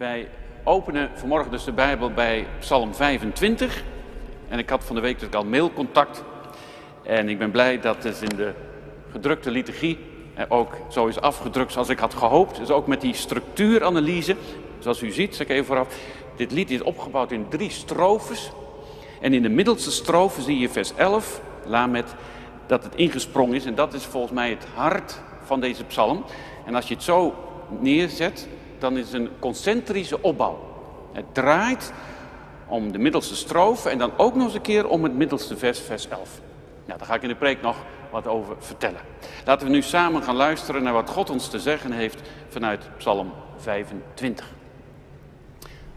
Wij openen vanmorgen dus de Bijbel bij Psalm 25. En ik had van de week dus al mailcontact. En ik ben blij dat het in de gedrukte liturgie ook zo is afgedrukt zoals ik had gehoopt. Dus ook met die structuuranalyse. Zoals u ziet, zeg ik even vooraf. Dit lied is opgebouwd in drie strofes. En in de middelste strofe zie je vers 11, met dat het ingesprongen is. En dat is volgens mij het hart van deze psalm. En als je het zo neerzet, dan is het een concentrische opbouw. Het draait om de middelste strofe en dan ook nog eens een keer om het middelste vers, vers 11. Nou, daar ga ik in de preek nog wat over vertellen. Laten we nu samen gaan luisteren naar wat God ons te zeggen heeft vanuit Psalm 25.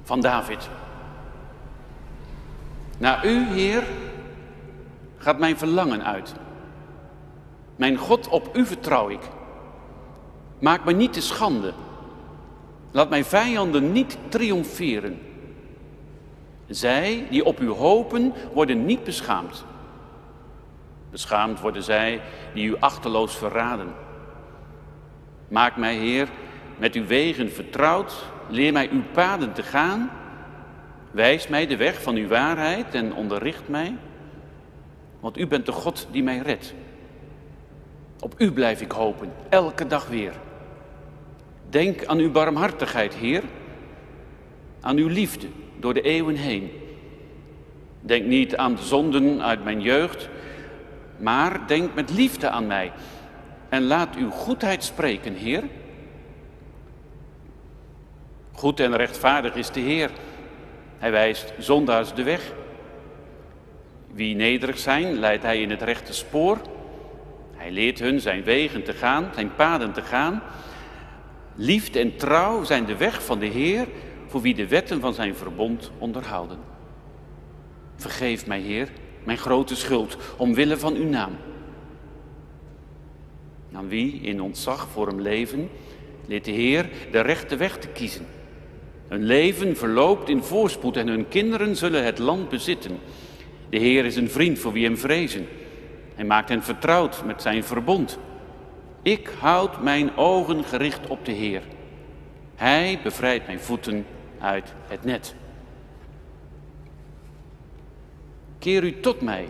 Van David. Naar u, Heer, gaat mijn verlangen uit. Mijn God, op u vertrouw ik. Maak mij niet te schande. Laat mijn vijanden niet triomferen. Zij die op u hopen, worden niet beschaamd. Beschaamd worden zij die u achterloos verraden. Maak mij, Heer, met uw wegen vertrouwd. Leer mij uw paden te gaan. Wijs mij de weg van uw waarheid en onderricht mij. Want u bent de God die mij redt. Op u blijf ik hopen, elke dag weer. Denk aan uw barmhartigheid, Heer. Aan uw liefde door de eeuwen heen. Denk niet aan de zonden uit mijn jeugd, maar denk met liefde aan mij. En laat uw goedheid spreken, Heer. Goed en rechtvaardig is de Heer. Hij wijst zondaars de weg. Wie nederig zijn, leidt hij in het rechte spoor. Hij leert hun zijn wegen te gaan, zijn paden te gaan. Liefde en trouw zijn de weg van de Heer voor wie de wetten van zijn verbond onderhouden. Vergeef mij, Heer, mijn grote schuld, omwille van uw naam. Aan wie in ontzag voor hem leven, leert de Heer de rechte weg te kiezen. Hun leven verloopt in voorspoed en hun kinderen zullen het land bezitten. De Heer is een vriend voor wie hem vrezen. Hij maakt hen vertrouwd met zijn verbond. Ik houd mijn ogen gericht op de Heer. Hij bevrijdt mijn voeten uit het net. Keer u tot mij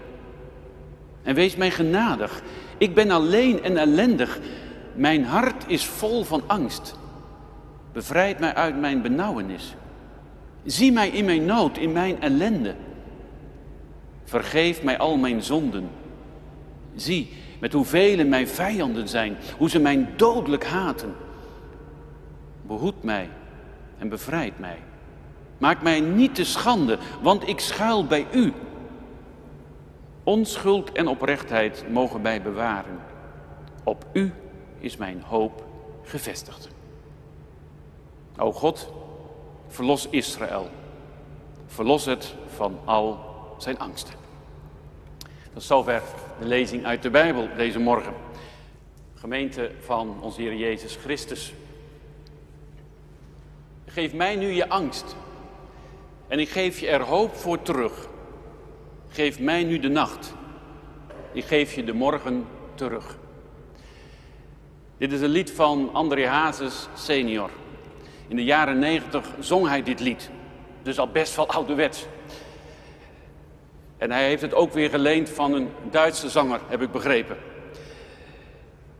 en wees mij genadig. Ik ben alleen en ellendig. Mijn hart is vol van angst. Bevrijd mij uit mijn benauwenis. Zie mij in mijn nood, in mijn ellende. Vergeef mij al mijn zonden. Zie met hoeveel mijn vijanden zijn, hoe ze mij dodelijk haten. Behoed mij en bevrijd mij. Maak mij niet te schande, want ik schuil bij u. Onschuld en oprechtheid mogen mij bewaren. Op u is mijn hoop gevestigd. O God, verlos Israël. Verlos het van al zijn angsten. Is zover de lezing uit de Bijbel deze morgen. Gemeente van onze Heer Jezus Christus. Geef mij nu je angst en ik geef je er hoop voor terug. Geef mij nu de nacht. Ik geef je de morgen terug. Dit is een lied van André Hazes senior. In de jaren negentig zong hij dit lied. Dus al best wel ouderwets. En hij heeft het ook weer geleend van een Duitse zanger, heb ik begrepen.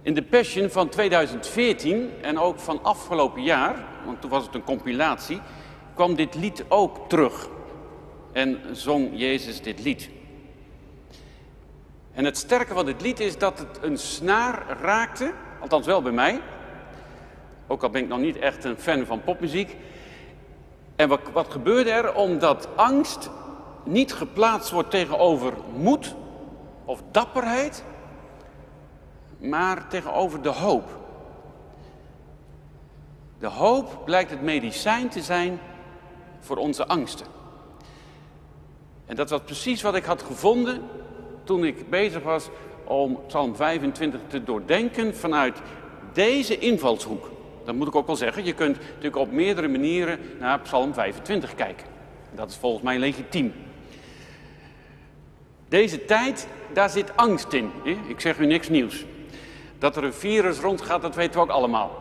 In de Passion van 2014 en ook van afgelopen jaar, want toen was het een compilatie, kwam dit lied ook terug. En zong Jezus dit lied. En het sterke van dit lied is dat het een snaar raakte, althans wel bij mij. Ook al ben ik nog niet echt een fan van popmuziek. En wat, wat gebeurde er? Omdat angst niet geplaatst wordt tegenover moed of dapperheid, maar tegenover de hoop. De hoop blijkt het medicijn te zijn voor onze angsten. En dat was precies wat ik had gevonden toen ik bezig was om Psalm 25 te doordenken vanuit deze invalshoek. Dat moet ik ook wel zeggen. Je kunt natuurlijk op meerdere manieren naar Psalm 25 kijken. Dat is volgens mij legitiem. Deze tijd, daar zit angst in. Ik zeg u niks nieuws. Dat er een virus rondgaat, dat weten we ook allemaal.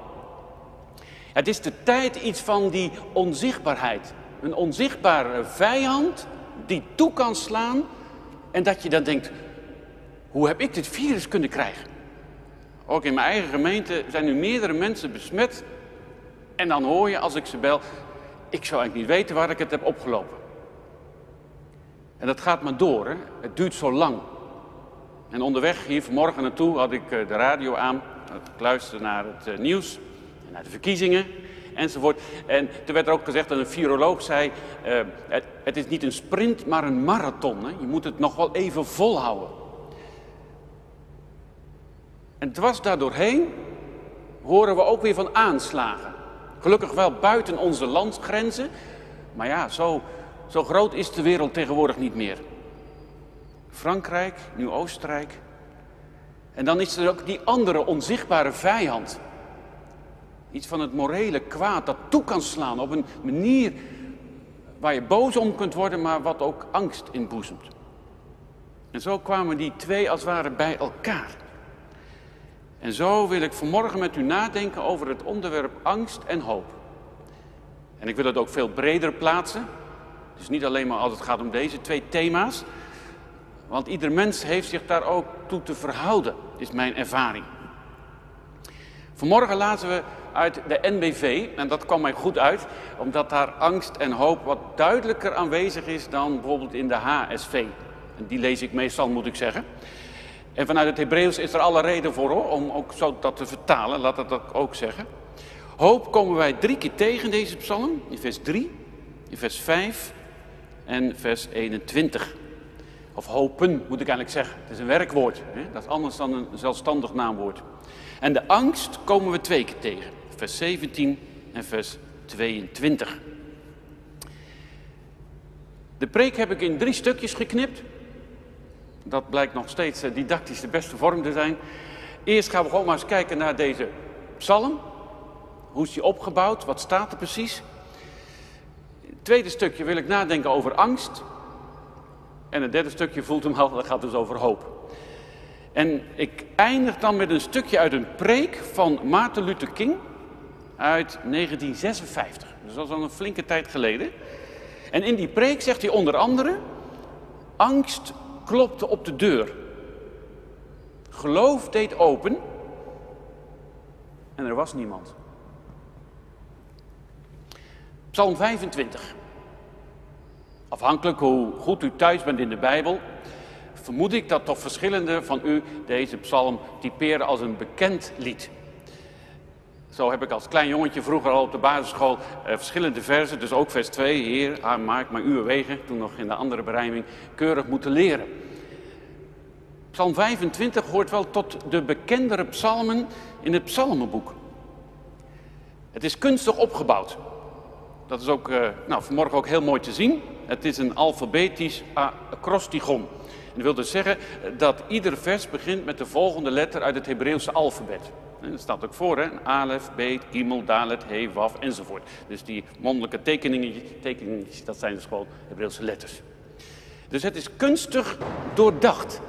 Het is de tijd iets van die onzichtbaarheid. Een onzichtbare vijand die toe kan slaan en dat je dan denkt, hoe heb ik dit virus kunnen krijgen? Ook in mijn eigen gemeente zijn nu meerdere mensen besmet. En dan hoor je als ik ze bel, ik zou eigenlijk niet weten waar ik het heb opgelopen. En dat gaat maar door, hè? het duurt zo lang. En onderweg hier vanmorgen naartoe had ik eh, de radio aan. Ik luisterde naar het eh, nieuws, naar de verkiezingen enzovoort. En toen werd er ook gezegd dat een viroloog zei, uh, het, het, is niet een sprint, maar een marathon. Hè? Je moet het nog wel even volhouden. En dwars daardoorheen horen we ook weer van aanslagen. Gelukkig wel buiten onze landsgrenzen. Maar ja, zo, zo groot is de wereld tegenwoordig niet meer. Frankrijk, nu Oostenrijk. En dan is er ook die andere onzichtbare vijand. Iets van het morele kwaad dat toe kan slaan op een manier waar je boos om kunt worden, maar wat ook angst inboezemt. En zo kwamen die twee als het ware bij elkaar. En zo wil ik vanmorgen met u nadenken over het onderwerp angst en hoop. En ik wil het ook veel breder plaatsen. Dus niet alleen maar als het gaat om deze twee thema's. Want ieder mens heeft zich daar ook toe te verhouden, is mijn ervaring. Vanmorgen lazen we uit de NBV, en dat kwam mij goed uit, omdat daar angst en hoop wat duidelijker aanwezig is dan bijvoorbeeld in de HSV. En die lees ik meestal, moet ik zeggen. En vanuit het Hebreeuws is er alle reden voor hoor, om ook zo dat te vertalen, laat dat ook zeggen. Hoop komen wij drie keer tegen deze psalm, in vers 3, in vers 5 en vers 21. Of hopen moet ik eigenlijk zeggen. Het is een werkwoord, hè? dat is anders dan een zelfstandig naamwoord. En de angst komen we twee keer tegen, vers 17 en vers 22. De preek heb ik in drie stukjes geknipt. Dat blijkt nog steeds eh, didactisch de beste vorm te zijn. Eerst gaan we gewoon maar eens kijken naar deze psalm. Hoe is die opgebouwd? Wat staat er precies? Tweede stukje wil ik nadenken over angst. En het derde stukje voelt hem al, dat gaat dus over hoop. En ik eindig dan met een stukje uit een preek van Maarten Luther King uit 1956. Dus dat is al een flinke tijd geleden. En in die preek zegt hij onder andere: Angst klopte op de deur. Geloof deed open en er was niemand. Psalm 25. Afhankelijk hoe goed u thuis bent in de Bijbel, vermoed ik dat toch verschillende van u deze psalm typeren als een bekend lied. Zo heb ik als klein jongetje vroeger al op de basisschool eh, verschillende versen, dus ook vers 2, Heer, ah, maak maar uw wegen, toen nog in de andere berijming, keurig moeten leren. Psalm 25 hoort wel tot de bekendere psalmen in het psalmenboek. Het is kunstig opgebouwd. Dat is ook uh, nou, vanmorgen ook heel mooi te zien. Het is een alfabetisch acrostigon. Dat wil dus zeggen dat ieder vers begint met de volgende letter uit het Hebreeuwse alfabet. Dat staat ook voor, hè? Alef, Bet, Gimel, Dalet, He, Waf enzovoort. Dus die mondelijke tekeningen, tekeningen dat zijn dus gewoon Hebreeuwse letters. Dus het is kunstig doordacht.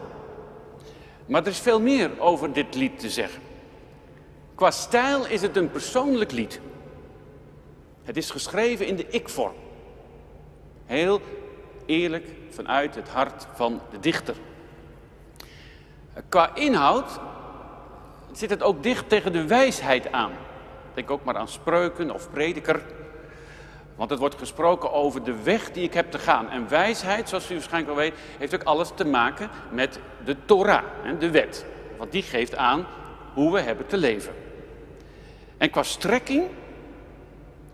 Maar er is veel meer over dit lied te zeggen. Qua stijl is het een persoonlijk lied. Het is geschreven in de ik-vorm. Heel eerlijk vanuit het hart van de dichter. Qua inhoud zit het ook dicht tegen de wijsheid aan. Denk ook maar aan spreuken of prediker. Want het wordt gesproken over de weg die ik heb te gaan. En wijsheid, zoals u waarschijnlijk wel weet, heeft ook alles te maken met de Torah, de wet. Want die geeft aan hoe we hebben te leven. En qua strekking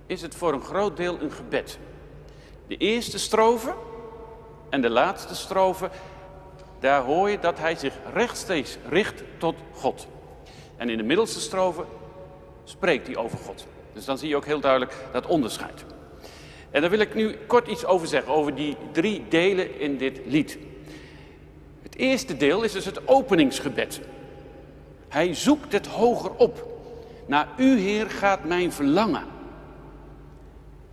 is het voor een groot deel een gebed. De eerste strofe en de laatste strofe, daar hoor je dat hij zich rechtstreeks richt tot God. En in de middelste strofe spreekt hij over God. Dus dan zie je ook heel duidelijk dat onderscheid. En daar wil ik nu kort iets over zeggen, over die drie delen in dit lied. Het eerste deel is dus het openingsgebed. Hij zoekt het hoger op. Naar u, Heer, gaat mijn verlangen.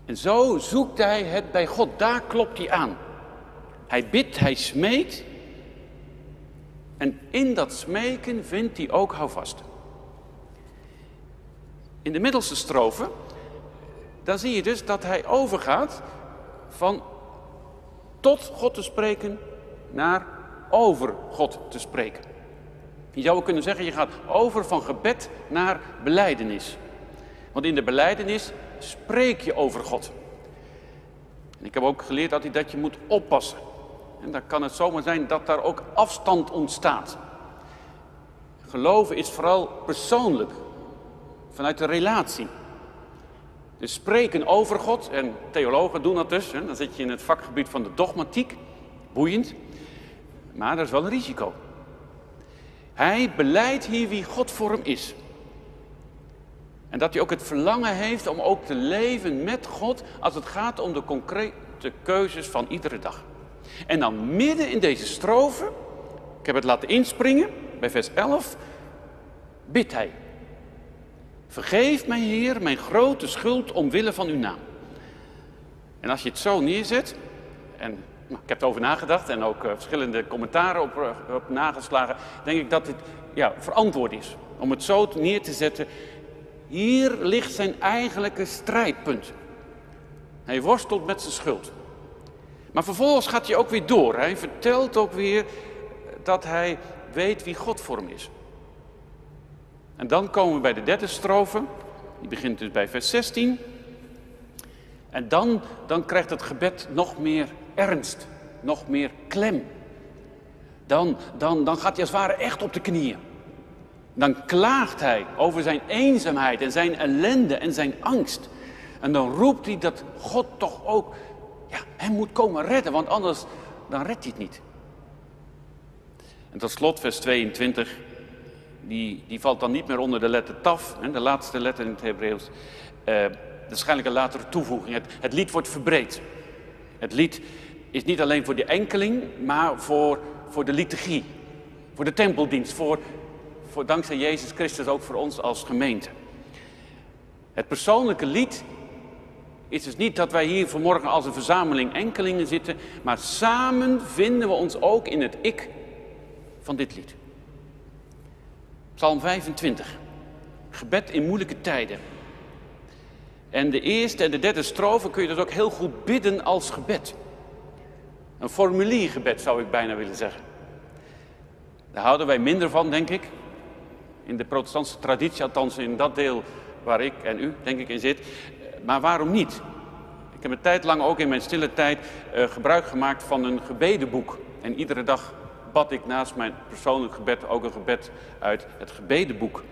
En zo zoekt hij het bij God. Daar klopt hij aan. Hij bidt, hij smeekt. En in dat smeken vindt hij ook houvast. In de middelste strofe dan zie je dus dat hij overgaat van tot God te spreken naar over God te spreken. Je zou kunnen zeggen, je gaat over van gebed naar beleidenis. Want in de beleidenis spreek je over God. En ik heb ook geleerd dat, dat je moet oppassen. En dan kan het zomaar zijn dat daar ook afstand ontstaat. Geloven is vooral persoonlijk, vanuit de relatie. Dus spreken over God, en theologen doen dat dus, hè, dan zit je in het vakgebied van de dogmatiek, boeiend, maar dat is wel een risico. Hij beleidt hier wie God voor hem is. En dat hij ook het verlangen heeft om ook te leven met God als het gaat om de concrete keuzes van iedere dag. En dan midden in deze strofe, ik heb het laten inspringen bij vers 11, bidt hij. Vergeef mij, Heer, mijn grote schuld omwille van uw naam. En als je het zo neerzet, en nou, ik heb erover nagedacht en ook uh, verschillende commentaren op, uh, op, nageslagen, denk ik dat dit ja, verantwoord is. Om het zo neer te zetten. Hier ligt zijn eigenlijke strijdpunt. Hij worstelt met zijn schuld. Maar vervolgens gaat hij ook weer door. Hij vertelt ook weer dat hij weet wie God voor hem is. En dan komen we bij de derde strofe. Die begint dus bij vers 16. En dan, dan krijgt het gebed nog meer ernst, nog meer klem. Dan, dan, dan gaat hij als het ware echt op de knieën. Dan klaagt hij over zijn eenzaamheid en zijn ellende en zijn angst. En dan roept hij dat God toch ook ja, hem moet komen redden, want anders dan redt hij het niet. En tot slot vers 22 die, die valt dan niet meer onder de letter taf, hè, de laatste letter in het Hebreeuws. Uh, waarschijnlijk een latere toevoeging. Het, het lied wordt verbreed. Het lied is niet alleen voor de enkeling, maar voor, voor de liturgie, voor de tempeldienst, voor, dankzij Jezus Christus ook voor ons als gemeente. Het persoonlijke lied is dus niet dat wij hier vanmorgen als een verzameling enkelingen zitten, maar samen vinden we ons ook in het ik van dit lied. Psalm 25. Gebed in moeilijke tijden. En de eerste en de derde strofe kun je dus ook heel goed bidden als gebed. Een formuliergebed zou ik bijna willen zeggen. Daar houden wij minder van, denk ik. In de protestantse traditie, althans in dat deel waar ik en u, denk ik, in zit. Maar waarom niet? Ik heb een tijd lang ook in mijn stille tijd uh, gebruik gemaakt van een gebedenboek. En iedere dag bad ik naast mijn persoonlijk gebed ook een gebed uit het gebedenboek.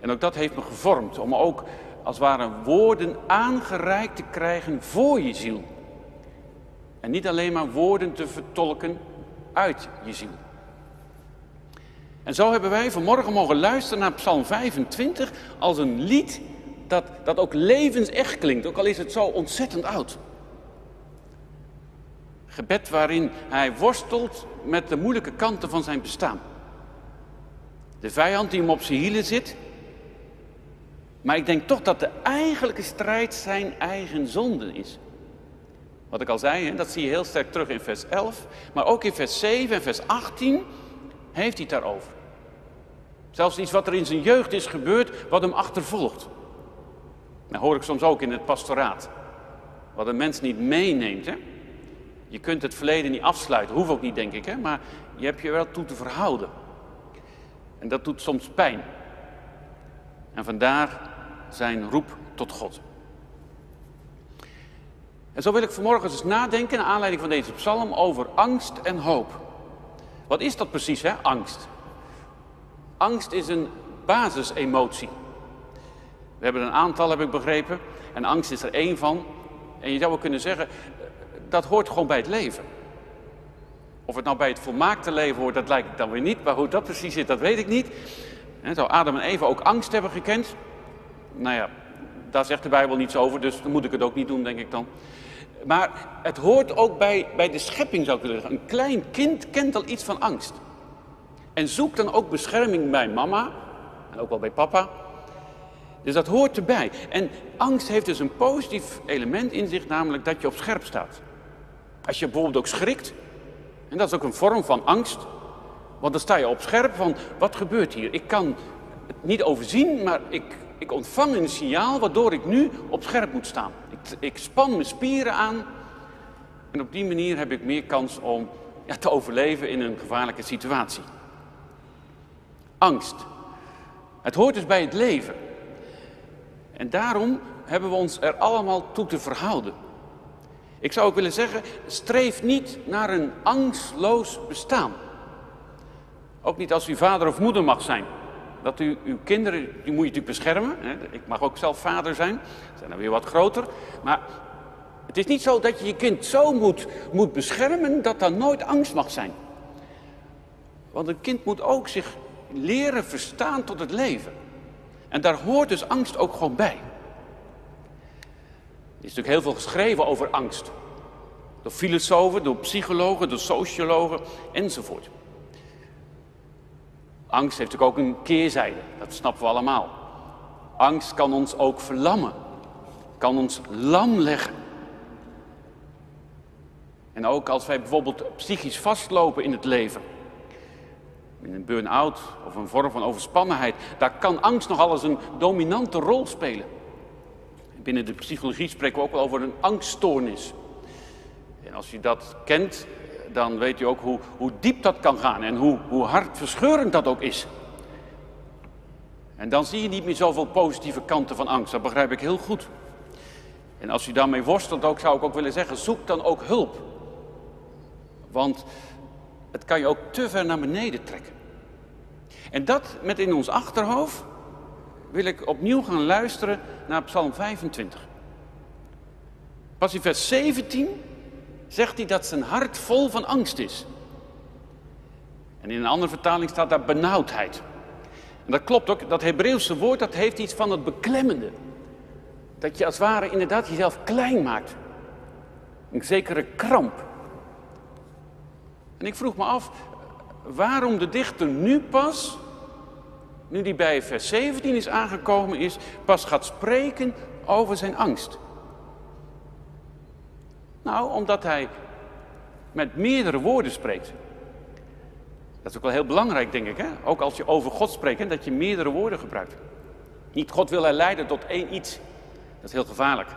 En ook dat heeft me gevormd om ook als het ware woorden aangereikt te krijgen voor je ziel. En niet alleen maar woorden te vertolken uit je ziel. En zo hebben wij vanmorgen mogen luisteren naar Psalm 25 als een lied dat, dat ook levensecht klinkt, ook al is het zo ontzettend oud. Gebed waarin hij worstelt met de moeilijke kanten van zijn bestaan. De vijand die hem op zijn hielen zit. Maar ik denk toch dat de eigenlijke strijd zijn eigen zonde is. Wat ik al zei, dat zie je heel sterk terug in vers 11. Maar ook in vers 7 en vers 18 heeft hij het daarover. Zelfs iets wat er in zijn jeugd is gebeurd, wat hem achtervolgt. Dat hoor ik soms ook in het pastoraat. Wat een mens niet meeneemt. Hè? Je kunt het verleden niet afsluiten, hoeft ook niet denk ik, hè? maar je hebt je wel toe te verhouden. En dat doet soms pijn. En vandaar zijn roep tot God. En zo wil ik vanmorgen eens nadenken, naar aanleiding van deze psalm, over angst en hoop. Wat is dat precies, hè? angst? Angst is een basisemotie. We hebben een aantal, heb ik begrepen, en angst is er één van. En je zou wel kunnen zeggen, dat hoort gewoon bij het leven. Of het nou bij het volmaakte leven hoort, dat lijkt dan weer niet. Maar hoe dat precies zit, dat weet ik niet. Zou Adam en Eva ook angst hebben gekend? Nou ja, daar zegt de Bijbel niets over, dus dan moet ik het ook niet doen, denk ik dan. Maar het hoort ook bij, bij de schepping, zou ik willen zeggen. Een klein kind kent al iets van angst. En zoekt dan ook bescherming bij mama, en ook wel bij papa. Dus dat hoort erbij. En angst heeft dus een positief element in zich, namelijk dat je op scherp staat. Als je bijvoorbeeld ook schrikt, en dat is ook een vorm van angst, want dan sta je op scherp van wat gebeurt hier? Ik kan het niet overzien, maar ik ik ontvang een signaal waardoor ik nu op scherp moet staan. Ik, span mijn spieren aan en op die manier heb ik meer kans om ja, te overleven in een gevaarlijke situatie. Angst. Het hoort dus bij het leven. En daarom hebben we ons er allemaal toe te verhouden. Ik zou ook willen zeggen, streef niet naar een angstloos bestaan. Ook niet als u vader of moeder mag zijn. Dat u uw kinderen, die moet je natuurlijk beschermen. Ik mag ook zelf vader zijn, zijn dan weer wat groter. Maar het is niet zo dat je je kind zo moet, moet beschermen dat er nooit angst mag zijn. Want een kind moet ook zich leren verstaan tot het leven. En daar hoort dus angst ook gewoon bij. Er is natuurlijk heel veel geschreven over angst. Door filosofen, door psychologen, door sociologen enzovoort. Angst heeft natuurlijk ook een keerzijde, dat snappen we allemaal. Angst kan ons ook verlammen, kan ons lam leggen. En ook als wij bijvoorbeeld psychisch vastlopen in het leven, in een burn-out of een vorm van overspannenheid, daar kan angst nogal eens een dominante rol spelen. Binnen de psychologie spreken we ook wel over een angststoornis. En als u dat kent, dan weet u ook hoe, hoe diep dat kan gaan en hoe, hoe hartverscheurend dat ook is. En dan zie je niet meer zoveel positieve kanten van angst, dat begrijp ik heel goed. En als u daarmee worstelt, ook, zou ik ook willen zeggen, zoek dan ook hulp. Want het kan je ook te ver naar beneden trekken. En dat met in ons achterhoofd wil ik opnieuw gaan luisteren naar Psalm 25. Pas in vers 17 zegt hij dat zijn hart vol van angst is. En in een andere vertaling staat daar benauwdheid. En dat klopt ook, dat Hebreeuwse woord dat heeft iets van het beklemmende. Dat je als het ware inderdaad jezelf klein maakt. Een zekere kramp. En ik vroeg me af, waarom de dichter nu pas, nu die bij vers 17 is aangekomen is, pas gaat spreken over zijn angst. Nou, omdat hij met meerdere woorden spreekt. Dat is ook wel heel belangrijk, denk ik. Hè? Ook als je over God spreekt, dat je meerdere woorden gebruikt. Niet God wil hij leiden tot één iets. Dat is heel gevaarlijk.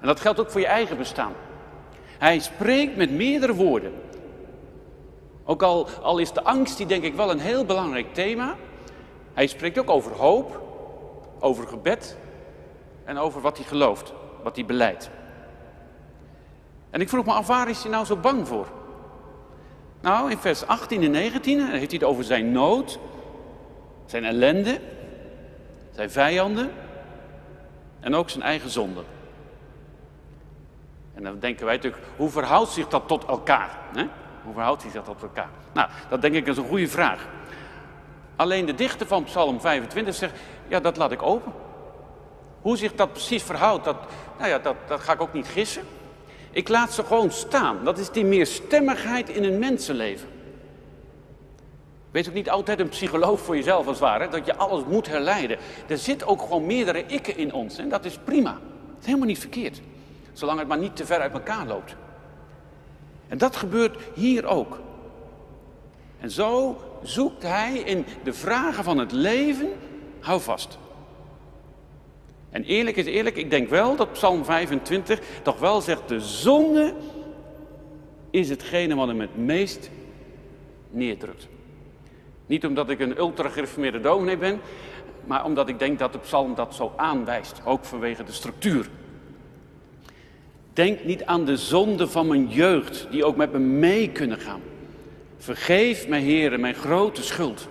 En dat geldt ook voor je eigen bestaan. Hij spreekt met meerdere woorden. Ook al, al is de angst die denk ik wel een heel belangrijk thema. Hij spreekt ook over hoop, over gebed en over wat hij gelooft, wat hij beleidt. En ik vroeg me af, waar is hij nou zo bang voor? Nou, in vers 18 en 19 heeft hij het over zijn nood, zijn ellende, zijn vijanden en ook zijn eigen zonde. En dan denken wij natuurlijk, hoe verhoudt zich dat tot elkaar? Hè? Hoe verhoudt zich dat tot elkaar? Nou, dat denk ik is een goede vraag. Alleen de dichter van Psalm 25 zegt, ja, dat laat ik open. Hoe zich dat precies verhoudt, dat, nou ja, dat, dat ga ik ook niet gissen. Ik laat ze gewoon staan. Dat is die meerstemmigheid in een mensenleven. Wees ook niet altijd een psycholoog voor jezelf als het ware, dat je alles moet herleiden. Er zit ook gewoon meerdere ikken in ons en dat is prima. Dat is helemaal niet verkeerd. Zolang het maar niet te ver uit elkaar loopt. En dat gebeurt hier ook. En zo zoekt hij in de vragen van het leven, hou vast. En eerlijk is eerlijk, ik denk wel dat Psalm 25 toch wel zegt, de zonde is hetgene wat hem het meest neerdrukt. Niet omdat ik een ultra-gereformeerde dominee ben, maar omdat ik denk dat de psalm dat zo aanwijst, ook vanwege de structuur. Denk niet aan de zonde van mijn jeugd, die ook met me mee kunnen gaan. Vergeef mij, heren, mijn grote schuld.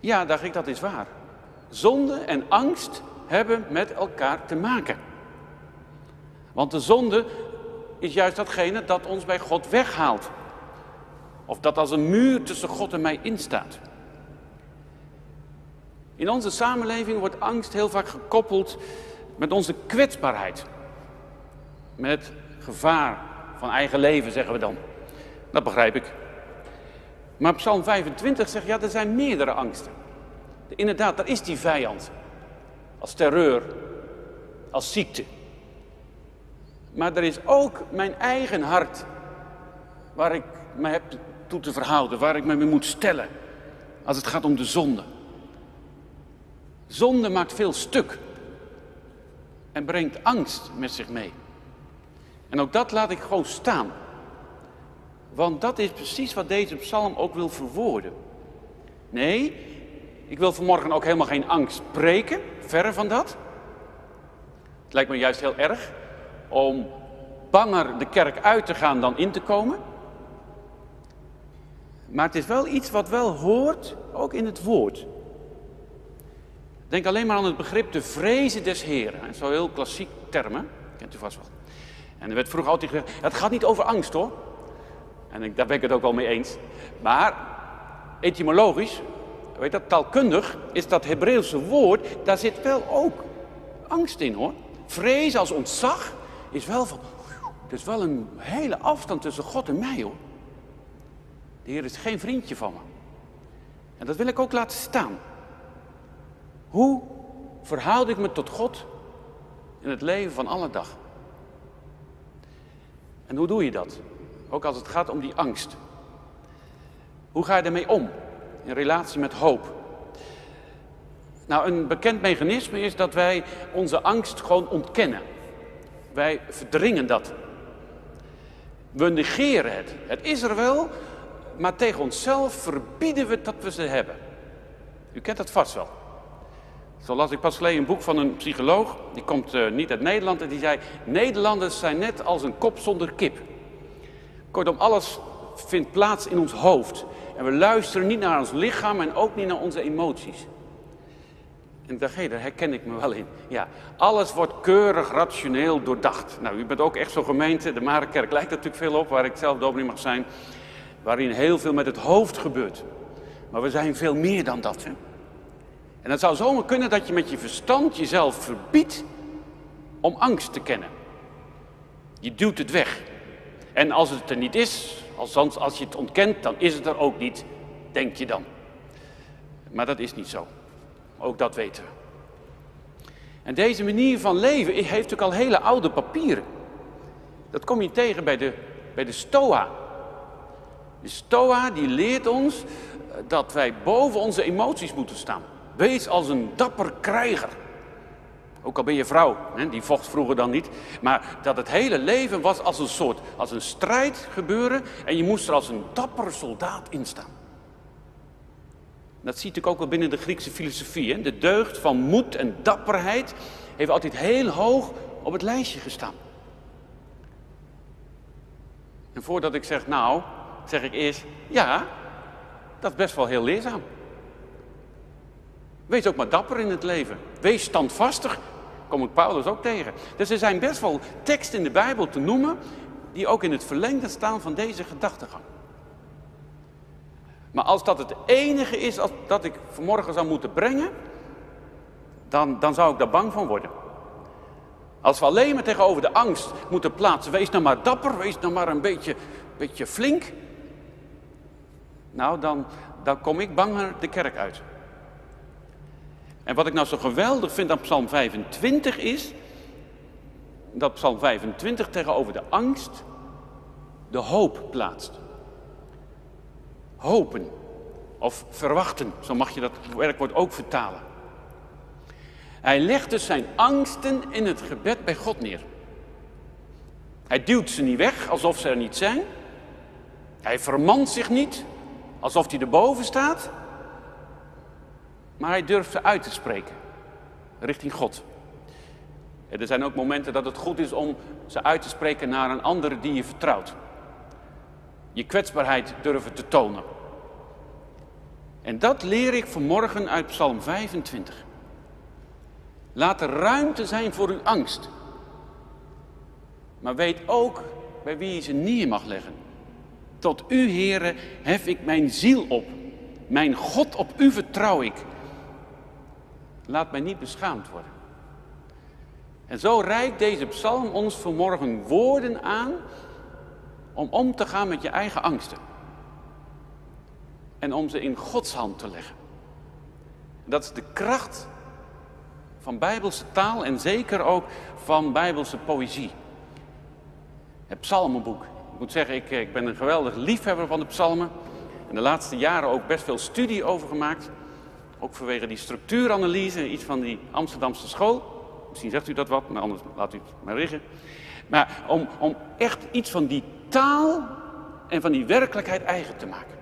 Ja, dacht ik, dat is waar. Zonde en angst hebben met elkaar te maken. Want de zonde is juist datgene dat ons bij God weghaalt. Of dat als een muur tussen God en mij instaat. In onze samenleving wordt angst heel vaak gekoppeld met onze kwetsbaarheid. Met gevaar van eigen leven, zeggen we dan. Dat begrijp ik. Maar Psalm 25 zegt, ja, er zijn meerdere angsten. Inderdaad, er is die vijand. Als terreur, als ziekte. Maar er is ook mijn eigen hart waar ik me heb toe te verhouden, waar ik me mee moet stellen als het gaat om de zonde. Zonde maakt veel stuk en brengt angst met zich mee. En ook dat laat ik gewoon staan. Want dat is precies wat deze psalm ook wil verwoorden. Nee, ik wil vanmorgen ook helemaal geen angst preken, verre van dat. Het lijkt me juist heel erg om banger de kerk uit te gaan dan in te komen. Maar het is wel iets wat wel hoort, ook in het woord. Denk alleen maar aan het begrip de vrezen des Heren. Zo'n heel klassiek termen, kent u vast wel. En er werd vroeger altijd gezegd, het gaat niet over angst hoor. En ik, daar ben ik het ook wel mee eens. Maar etymologisch, weet dat, taalkundig, is dat Hebreeuwse woord, daar zit wel ook angst in hoor. Vrees als ontzag is wel van, er is wel een hele afstand tussen God en mij hoor. De Heer is geen vriendje van me. En dat wil ik ook laten staan. Hoe verhoud ik me tot God in het leven van alle dag? En hoe doe je dat? Ook als het gaat om die angst. Hoe ga je ermee om in relatie met hoop? Nou, een bekend mechanisme is dat wij onze angst gewoon ontkennen. Wij verdringen dat. We negeren het. Het is er wel, maar tegen onszelf verbieden we dat we ze hebben. U kent dat vast wel. Zo las ik pas geleden een boek van een psycholoog, die komt uh, niet uit Nederland, en die zei: Nederlanders zijn net als een kop zonder kip. Kortom, alles vindt plaats in ons hoofd. En we luisteren niet naar ons lichaam en ook niet naar onze emoties. En ik dacht, hé, daar herken ik me wel in. Ja, alles wordt keurig rationeel doordacht. Nou, u bent ook echt zo'n gemeente, de Marenkerk lijkt natuurlijk veel op, waar ik zelf dominee mag zijn. Waarin heel veel met het hoofd gebeurt. Maar we zijn veel meer dan dat. Hè? En het zou zomaar kunnen dat je met je verstand jezelf verbiedt om angst te kennen. Je duwt het weg. En als het er niet is, als, als je het ontkent, dan is het er ook niet, denk je dan. Maar dat is niet zo. Ook dat weten we. En deze manier van leven heeft ook al hele oude papieren. Dat kom je tegen bij de, bij de Stoa. De Stoa die leert ons eh, dat wij boven onze emoties moeten staan. Wees als een dapper krijger. Ook al ben je vrouw, hè, die vocht vroeger dan niet. Maar dat het hele leven was als een soort, als een strijd gebeuren. En je moest er als een dapper soldaat in staan. Dat ziet ik ook wel binnen de Griekse filosofie. Hè. De deugd van moed en dapperheid heeft altijd heel hoog op het lijstje gestaan. En voordat ik zeg nou, zeg ik eerst, ja, dat is best wel heel leerzaam. Wees ook maar dapper in het leven. Wees standvastig. Kom ik Paulus ook tegen. Dus er zijn best wel teksten in de Bijbel te noemen die ook in het verlengde staan van deze gedachtegang. Maar als dat het enige is dat ik vanmorgen zou moeten brengen, dan, dan zou ik daar bang van worden. Als we alleen maar tegenover de angst moeten plaatsen, wees nou maar dapper, wees nou maar een beetje, beetje flink. Nou, dan, dan kom ik banger de kerk uit. En wat ik nou zo geweldig vind aan Psalm 25 is dat Psalm 25 tegenover de angst de hoop plaatst. Hopen of verwachten, zo mag je dat werkwoord ook vertalen. Hij legt dus zijn angsten in het gebed bij God neer. Hij duwt ze niet weg alsof ze er niet zijn. Hij vermant zich niet alsof hij erboven staat. Maar hij durft ze uit te spreken. Richting God. Er zijn ook momenten dat het goed is om ze uit te spreken naar een andere die je vertrouwt. Je kwetsbaarheid durven te tonen. En dat leer ik vanmorgen uit Psalm 25. Laat er ruimte zijn voor uw angst. Maar weet ook bij wie je ze neer mag leggen. Tot u, Heere, hef ik mijn ziel op. Mijn God, op u vertrouw ik. Laat mij niet beschaamd worden. En zo reikt deze psalm ons vanmorgen woorden aan om om te gaan met je eigen angsten. En om ze in Gods hand te leggen. Dat is de kracht van bijbelse taal en zeker ook van bijbelse poëzie. Het psalmenboek. Ik moet zeggen, ik, ik ben een geweldig liefhebber van de psalmen. En de laatste jaren ook best veel studie over gemaakt. Ook vanwege die structuuranalyse, iets van die Amsterdamse school. Misschien zegt u dat wat, maar anders laat u het maar liggen. Maar om, om echt iets van die taal en van die werkelijkheid eigen te maken.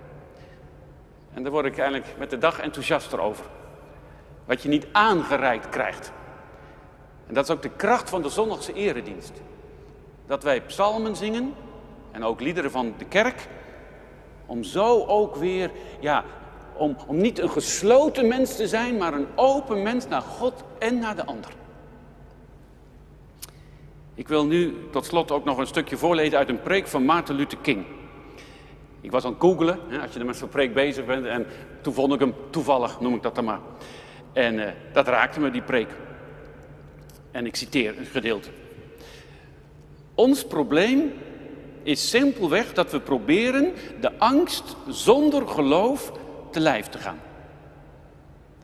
En daar word ik eigenlijk met de dag enthousiaster over. Wat je niet aangereikt krijgt. En dat is ook de kracht van de zondagse eredienst. Dat wij psalmen zingen en ook liederen van de kerk. Om zo ook weer, ja, om, om niet een gesloten mens te zijn, maar een open mens naar God en naar de ander. Ik wil nu tot slot ook nog een stukje voorlezen uit een preek van Maarten Luther King. Ik was aan het googelen, als je er met zo'n preek bezig bent, en toen vond ik hem toevallig, noem ik dat dan maar. En eh, dat raakte me, die preek. En ik citeer een gedeelte. Ons probleem is simpelweg dat we proberen de angst zonder geloof te lijf te gaan.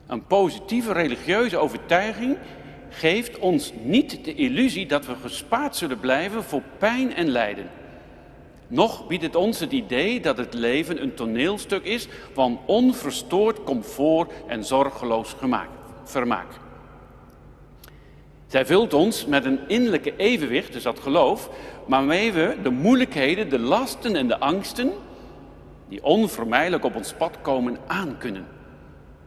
Een positieve religieuze overtuiging geeft ons niet de illusie dat we gespaard zullen blijven voor pijn en lijden. Nog biedt het ons het idee dat het leven een toneelstuk is van onverstoord comfort en zorgeloos vermaak. Zij vult ons met een innerlijke evenwicht, dus dat geloof, waarmee we de moeilijkheden, de lasten en de angsten die onvermijdelijk op ons pad komen aankunnen.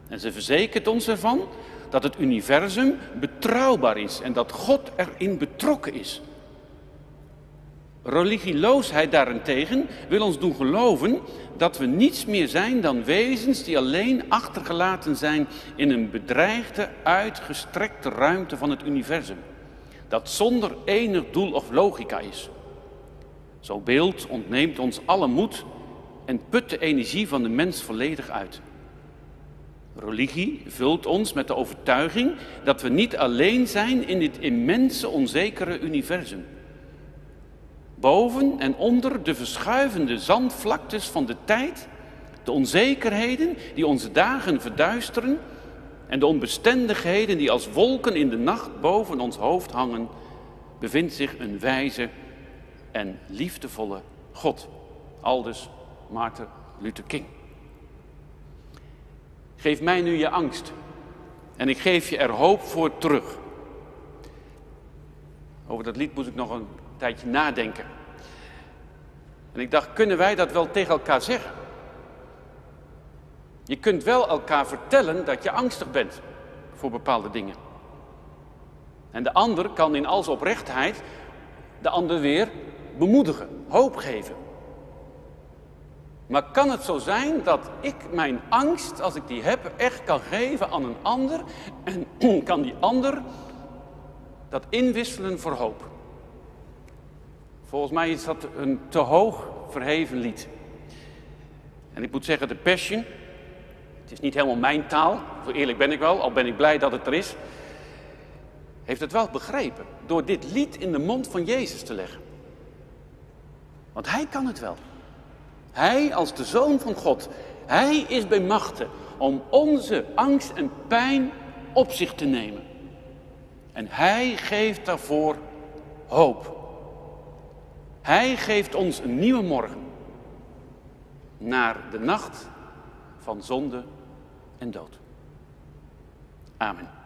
En ze verzekert ons ervan dat het universum betrouwbaar is en dat God erin betrokken is. Religieloosheid daarentegen wil ons doen geloven dat we niets meer zijn dan wezens die alleen achtergelaten zijn in een bedreigde, uitgestrekte ruimte van het universum. Dat zonder enig doel of logica is. Zo'n beeld ontneemt ons alle moed en put de energie van de mens volledig uit. Religie vult ons met de overtuiging dat we niet alleen zijn in dit immense, onzekere universum. Boven en onder de verschuivende zandvlaktes van de tijd, de onzekerheden die onze dagen verduisteren en de onbestendigheden die als wolken in de nacht boven ons hoofd hangen, bevindt zich een wijze en liefdevolle God. Aldus Maarten Luther King. Geef mij nu je angst en ik geef je er hoop voor terug. Over dat lied moest ik nog een tijdje nadenken. En ik dacht, kunnen wij dat wel tegen elkaar zeggen? Je kunt wel elkaar vertellen dat je angstig bent voor bepaalde dingen. En de ander kan in als oprechtheid de ander weer bemoedigen, hoop geven. Maar kan het zo zijn dat ik mijn angst, als ik die heb, echt kan geven aan een ander en kan die ander dat inwisselen voor hoop? Volgens mij is dat een te hoog verheven lied. En ik moet zeggen, de Passion, het is niet helemaal mijn taal, zo eerlijk ben ik wel, al ben ik blij dat het er is, heeft het wel begrepen door dit lied in de mond van Jezus te leggen. Want hij kan het wel. Hij als de zoon van God, hij is bij machten om onze angst en pijn op zich te nemen. En hij geeft daarvoor hoop. Hij geeft ons een nieuwe morgen naar de nacht van zonde en dood. Amen.